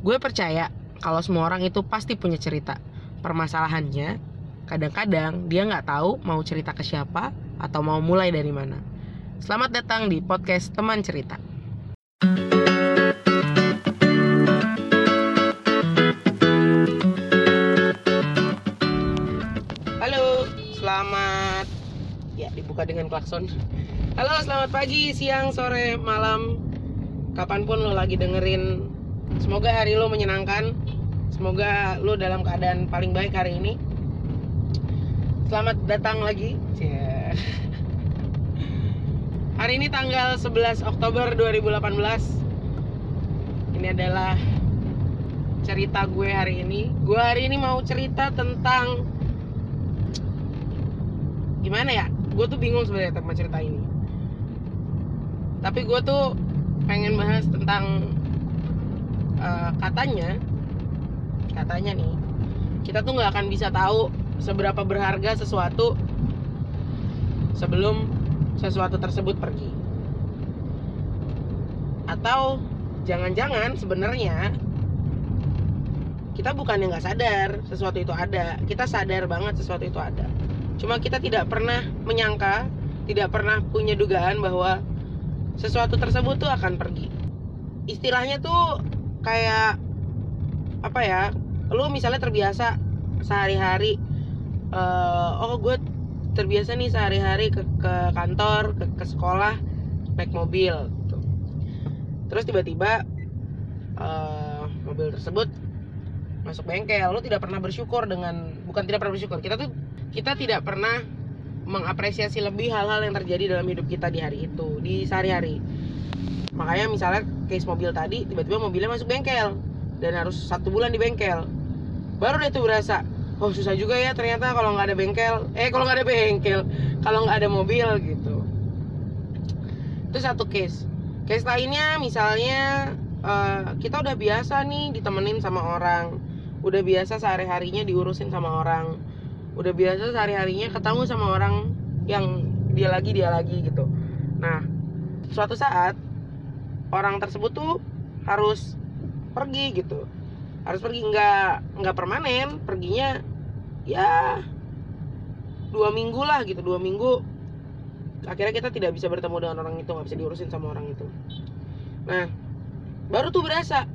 Gue percaya kalau semua orang itu pasti punya cerita. Permasalahannya, kadang-kadang dia nggak tahu mau cerita ke siapa atau mau mulai dari mana. Selamat datang di podcast Teman Cerita. Halo, selamat ya dibuka dengan klakson. Halo, selamat pagi, siang, sore, malam, kapan pun lo lagi dengerin. Semoga hari lo menyenangkan. Semoga lo dalam keadaan paling baik hari ini. Selamat datang lagi. Cie. Hari ini tanggal 11 Oktober 2018. Ini adalah cerita gue hari ini. Gue hari ini mau cerita tentang gimana ya? Gue tuh bingung sebenarnya tentang cerita ini. Tapi gue tuh pengen bahas tentang uh, katanya, katanya nih, kita tuh nggak akan bisa tahu seberapa berharga sesuatu sebelum sesuatu tersebut pergi. Atau jangan-jangan sebenarnya kita bukan yang nggak sadar sesuatu itu ada, kita sadar banget sesuatu itu ada. Cuma kita tidak pernah menyangka, tidak pernah punya dugaan bahwa sesuatu tersebut tuh akan pergi. Istilahnya tuh kayak apa ya? Lu misalnya terbiasa sehari-hari, uh, oh gue terbiasa nih sehari-hari ke, ke kantor, ke, ke sekolah naik mobil. Gitu. Terus tiba-tiba uh, mobil tersebut masuk bengkel, lu tidak pernah bersyukur dengan bukan tidak pernah bersyukur, kita tuh kita tidak pernah mengapresiasi lebih hal-hal yang terjadi dalam hidup kita di hari itu, di sehari-hari. Makanya misalnya case mobil tadi, tiba-tiba mobilnya masuk bengkel dan harus satu bulan di bengkel. Baru deh tuh berasa, oh susah juga ya ternyata kalau nggak ada bengkel. Eh kalau nggak ada bengkel, kalau nggak ada mobil gitu. Itu satu case. Case lainnya misalnya uh, kita udah biasa nih ditemenin sama orang, udah biasa sehari-harinya diurusin sama orang udah biasa sehari-harinya ketemu sama orang yang dia lagi dia lagi gitu nah suatu saat orang tersebut tuh harus pergi gitu. Harus pergi nggak nggak permanen. Perginya ya dua minggu lah gitu dua minggu. Akhirnya kita tidak bisa bertemu dengan orang itu nggak bisa diurusin sama orang itu. Nah baru tuh berasa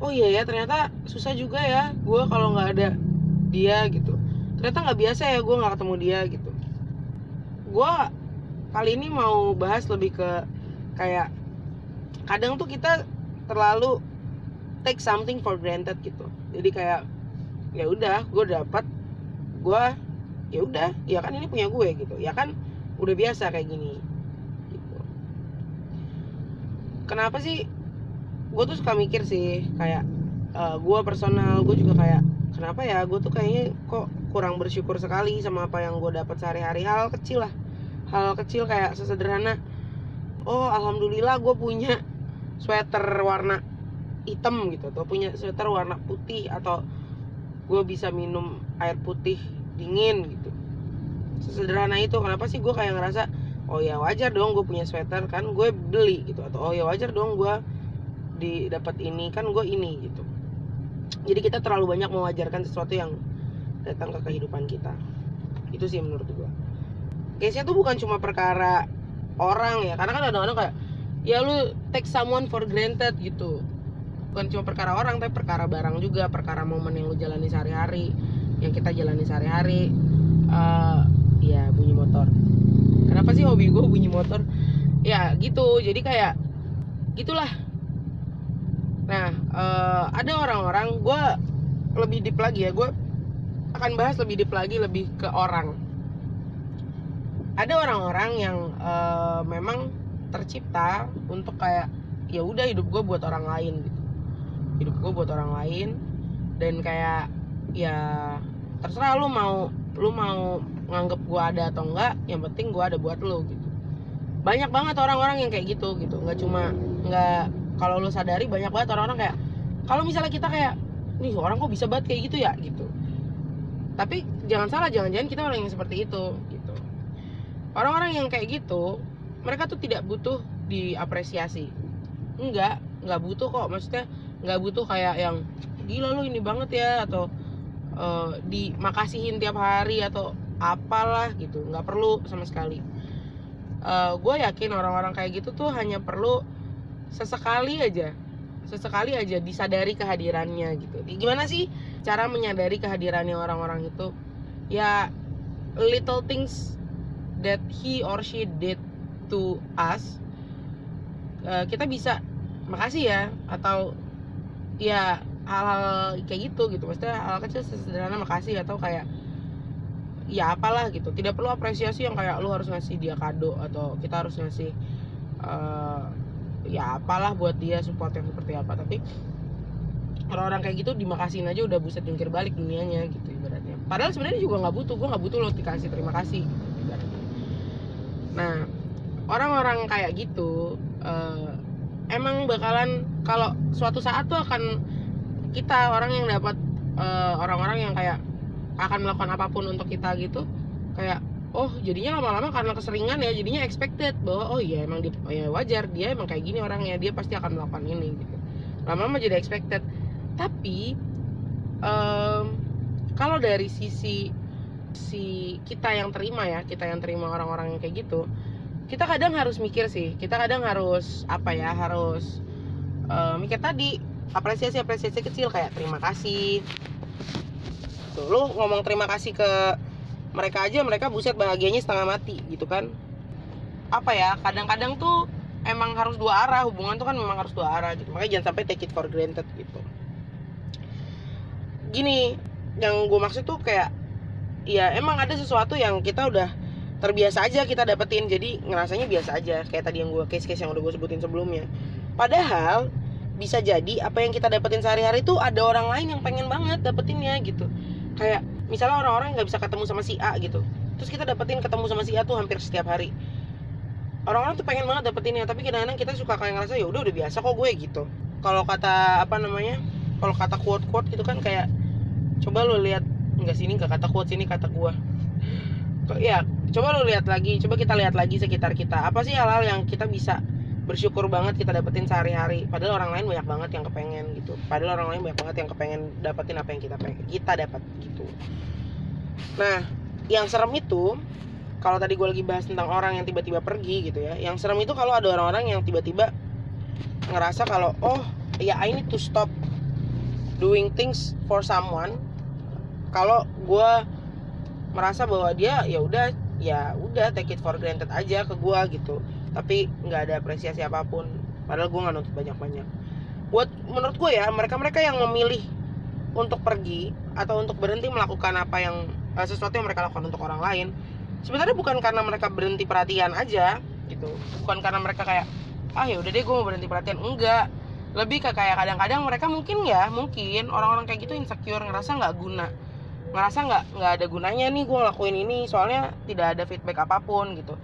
oh iya ya ternyata susah juga ya gue kalau nggak ada dia gitu. Ternyata nggak biasa ya gue nggak ketemu dia gitu. Gue kali ini mau bahas lebih ke kayak kadang tuh kita terlalu take something for granted gitu. Jadi kayak ya udah gue dapat gue ya udah ya kan ini punya gue gitu. Ya kan udah biasa kayak gini gitu. Kenapa sih? Gue tuh suka mikir sih kayak uh, gue personal gue juga kayak kenapa ya gue tuh kayaknya kok kurang bersyukur sekali sama apa yang gue dapat sehari-hari? Hal kecil lah. Hal kecil kayak sesederhana oh alhamdulillah gue punya sweater warna hitam gitu atau punya sweater warna putih atau gue bisa minum air putih dingin gitu. Sesederhana itu kenapa sih gue kayak ngerasa oh ya wajar dong gue punya sweater kan gue beli gitu. Atau oh ya wajar dong gue di dapat ini kan gue ini gitu. Jadi kita terlalu banyak mewajarkan sesuatu yang datang ke kehidupan kita. Itu sih menurut gue case nya tuh bukan cuma perkara orang ya karena kan kadang-kadang kayak ya lu take someone for granted gitu. Bukan cuma perkara orang tapi perkara barang juga perkara momen yang lu jalani sehari-hari yang kita jalani sehari-hari. Uh, ya bunyi motor. Kenapa sih hobi gue bunyi motor? Ya gitu. Jadi kayak gitulah. Nah, uh, ada orang-orang, gue lebih deep lagi ya, gue akan bahas lebih deep lagi, lebih ke orang. Ada orang-orang yang uh, memang tercipta untuk kayak ya udah hidup gue buat orang lain gitu, hidup gue buat orang lain dan kayak ya terserah lu mau lu mau nganggep gue ada atau enggak, yang penting gue ada buat lu gitu. Banyak banget orang-orang yang kayak gitu gitu, nggak cuma nggak kalau lo sadari banyak banget orang-orang kayak kalau misalnya kita kayak nih orang kok bisa banget kayak gitu ya? Gitu. Tapi jangan salah jangan-jangan kita orang yang seperti itu gitu. Orang-orang yang kayak gitu mereka tuh tidak butuh diapresiasi. Enggak enggak butuh kok. Maksudnya nggak butuh kayak yang gila lu ini banget ya atau uh, dimakasihin tiap hari atau apalah gitu. Nggak perlu sama sekali. Uh, gue yakin orang-orang kayak gitu tuh hanya perlu sesekali aja sesekali aja disadari kehadirannya gitu. Gimana sih cara menyadari kehadirannya orang-orang itu? Ya little things that he or she did to us uh, kita bisa makasih ya atau ya hal-hal kayak gitu gitu. Maksudnya hal kecil sederhana makasih atau kayak ya apalah gitu. Tidak perlu apresiasi yang kayak lu harus ngasih dia kado atau kita harus ngasih uh, ya apalah buat dia support yang seperti apa. Tapi orang-orang kayak gitu dimakasihin aja udah buset jungkir balik dunianya gitu ibaratnya. Padahal sebenarnya juga nggak butuh. Gue nggak butuh lo dikasih terima kasih gitu, nah orang-orang kayak gitu uh, emang bakalan kalau suatu saat tuh akan kita orang yang dapat uh, orang-orang yang kayak akan melakukan apa pun untuk kita gitu kayak oh jadinya lama-lama karena keseringan ya jadinya expected bahwa oh iya emang dia oh ya wajar dia emang kayak gini orangnya dia pasti akan melakukan ini gitu. Lama-lama jadi expected. Tapi um, kalau dari sisi si kita yang terima ya kita yang terima orang-orang yang kayak gitu kita kadang harus mikir sih kita kadang harus apa ya harus uh, mikir tadi apresiasi apresiasi kecil kayak terima kasih. Tuh lu ngomong terima kasih ke mereka aja mereka buset bahagianya setengah mati gitu kan? Apa ya kadang-kadang tuh emang harus dua arah hubungan tuh kan memang harus dua arah gitu. Makanya jangan sampai take it for granted gitu. Gini yang gue maksud tuh kayak ya emang ada sesuatu yang kita udah terbiasa aja kita dapetin. Jadi ngerasanya biasa aja kayak tadi yang gue case-case yang udah gue sebutin sebelumnya. Padahal bisa jadi apa yang kita dapetin sehari-hari tuh ada orang lain yang pengen banget dapetinnya gitu. Kayak misalnya orang-orang nggak bisa ketemu sama si A gitu. Terus kita dapetin ketemu sama si A tuh hampir setiap hari. Orang-orang tuh pengen banget dapetinnya tapi kadang-kadang kita suka kayak ngerasa ya udah udah biasa kok gue gitu. Kalau kata apa namanya kalau kata quote quote gitu kan kayak coba lo lihat nggak sini nggak kata quote sini kata gue ya coba lo lihat lagi coba kita lihat lagi sekitar kita. Apa sih hal-hal yang kita bisa bersyukur banget kita dapetin sehari-hari? Padahal orang lain banyak banget yang kepengen gitu. Padahal orang lain banyak banget yang kepengen dapetin apa yang kita pengen kita dapat gitu. Nah yang serem itu kalau tadi gue lagi bahas tentang orang yang tiba-tiba pergi gitu ya yang serem itu kalau ada orang-orang yang tiba-tiba ngerasa kalau oh ya I need to stop doing things for someone. Kalau gue merasa bahwa dia ya udah ya udah take it for granted aja ke gue gitu. Tapi nggak ada apresiasi apa pun. Padahal gue nggak nuntut banyak banyak buat menurut gue ya mereka mereka yang memilih untuk pergi atau untuk berhenti melakukan apa yang uh, sesuatu yang mereka lakukan untuk orang lain sebenarnya bukan karena mereka berhenti perhatian aja gitu. Bukan karena mereka kayak ah ya udah deh gue mau berhenti perhatian. Enggak. Lebih ke kayak kadang-kadang mereka mungkin ya mungkin orang-orang kayak gitu insecure ngerasa nggak guna ngerasa nggak nggak ada gunanya nih gue ngelakuin ini soalnya tidak ada feedback apa pun gitu.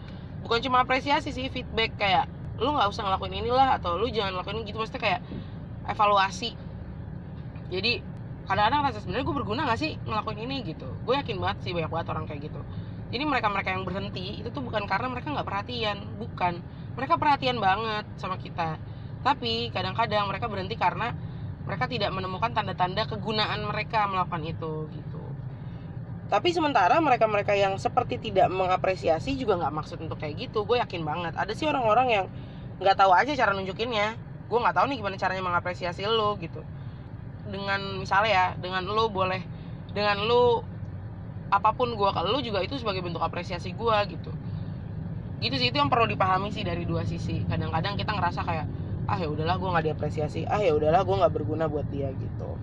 Bukan cuma apresiasi sih feedback kayak lu nggak usah ngelakuin inilah atau lu jangan ngelakuin gitu. Maksudnya kayak evaluasi. Jadi kadang-kadang rasa sebenarnya gue berguna gak sih ngelakuin ini gitu? Gue yakin banget sih banyak banget orang kayak gitu. Jadi mereka-mereka yang berhenti itu tuh bukan karena mereka nggak perhatian bukan. Mereka perhatian banget sama kita. Tapi kadang-kadang mereka berhenti karena mereka tidak menemukan tanda-tanda kegunaan mereka melakukan itu gitu tapi sementara mereka-mereka yang seperti tidak mengapresiasi juga nggak maksud untuk kayak gitu. Gue yakin banget. Ada sih orang-orang yang nggak tahu aja cara nunjukinnya. Gue nggak tahu nih gimana caranya mengapresiasi lo gitu. Dengan misalnya ya dengan lo boleh dengan lo apa pun gue ke lo juga itu sebagai bentuk apresiasi gue gitu. Gitu sih itu yang perlu dipahami sih dari dua sisi. Kadang-kadang kita ngerasa kayak ah ya udahlah gue nggak diapresiasi. Ah ya udahlah gue nggak berguna buat dia gitu.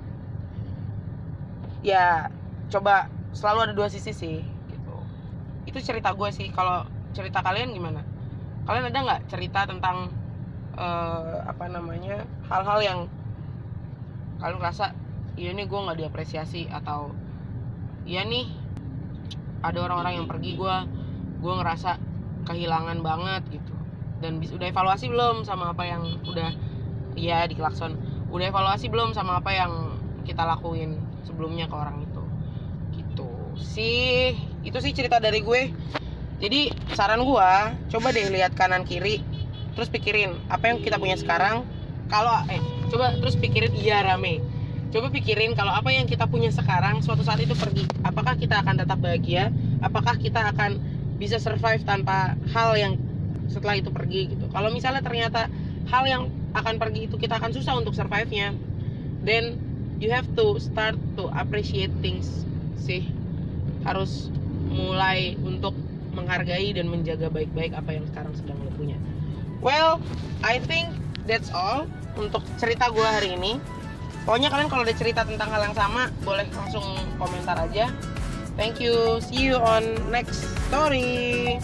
Ya coba selalu ada dua sisi sih gitu. Itu cerita gue sih. Kalau cerita kalian gimana? Kalian ada nggak cerita tentang uh, apa namanya hal-hal yang kalian rasa iya nih gue nggak diapresiasi atau iya nih ada orang-orang yang pergi gue gue ngerasa kehilangan banget gitu. Dan udah evaluasi belum sama apa yang udah ya di klakson. Udah evaluasi belum sama apa yang kita lakuin sebelumnya ke orang itu sih itu sih cerita dari gue. Jadi saran gue coba deh lihat kanan kiri terus pikirin apa yang kita punya sekarang. Kalau eh coba terus pikirin iya rame. Coba pikirin kalau apa yang kita punya sekarang suatu saat itu pergi. Apakah kita akan tetap bahagia? Apakah kita akan bisa survive tanpa hal yang setelah itu pergi gitu. Kalau misalnya ternyata hal yang akan pergi itu kita akan susah untuk survive nya then you have to start to appreciate things sih. Harus mulai untuk menghargai dan menjaga baik-baik apa yang sekarang sedang lo punya. Well I think that's all untuk cerita gue hari ini. Pokoknya kalian kalau ada cerita tentang hal yang sama boleh langsung komentar aja. Thank you. See you on next story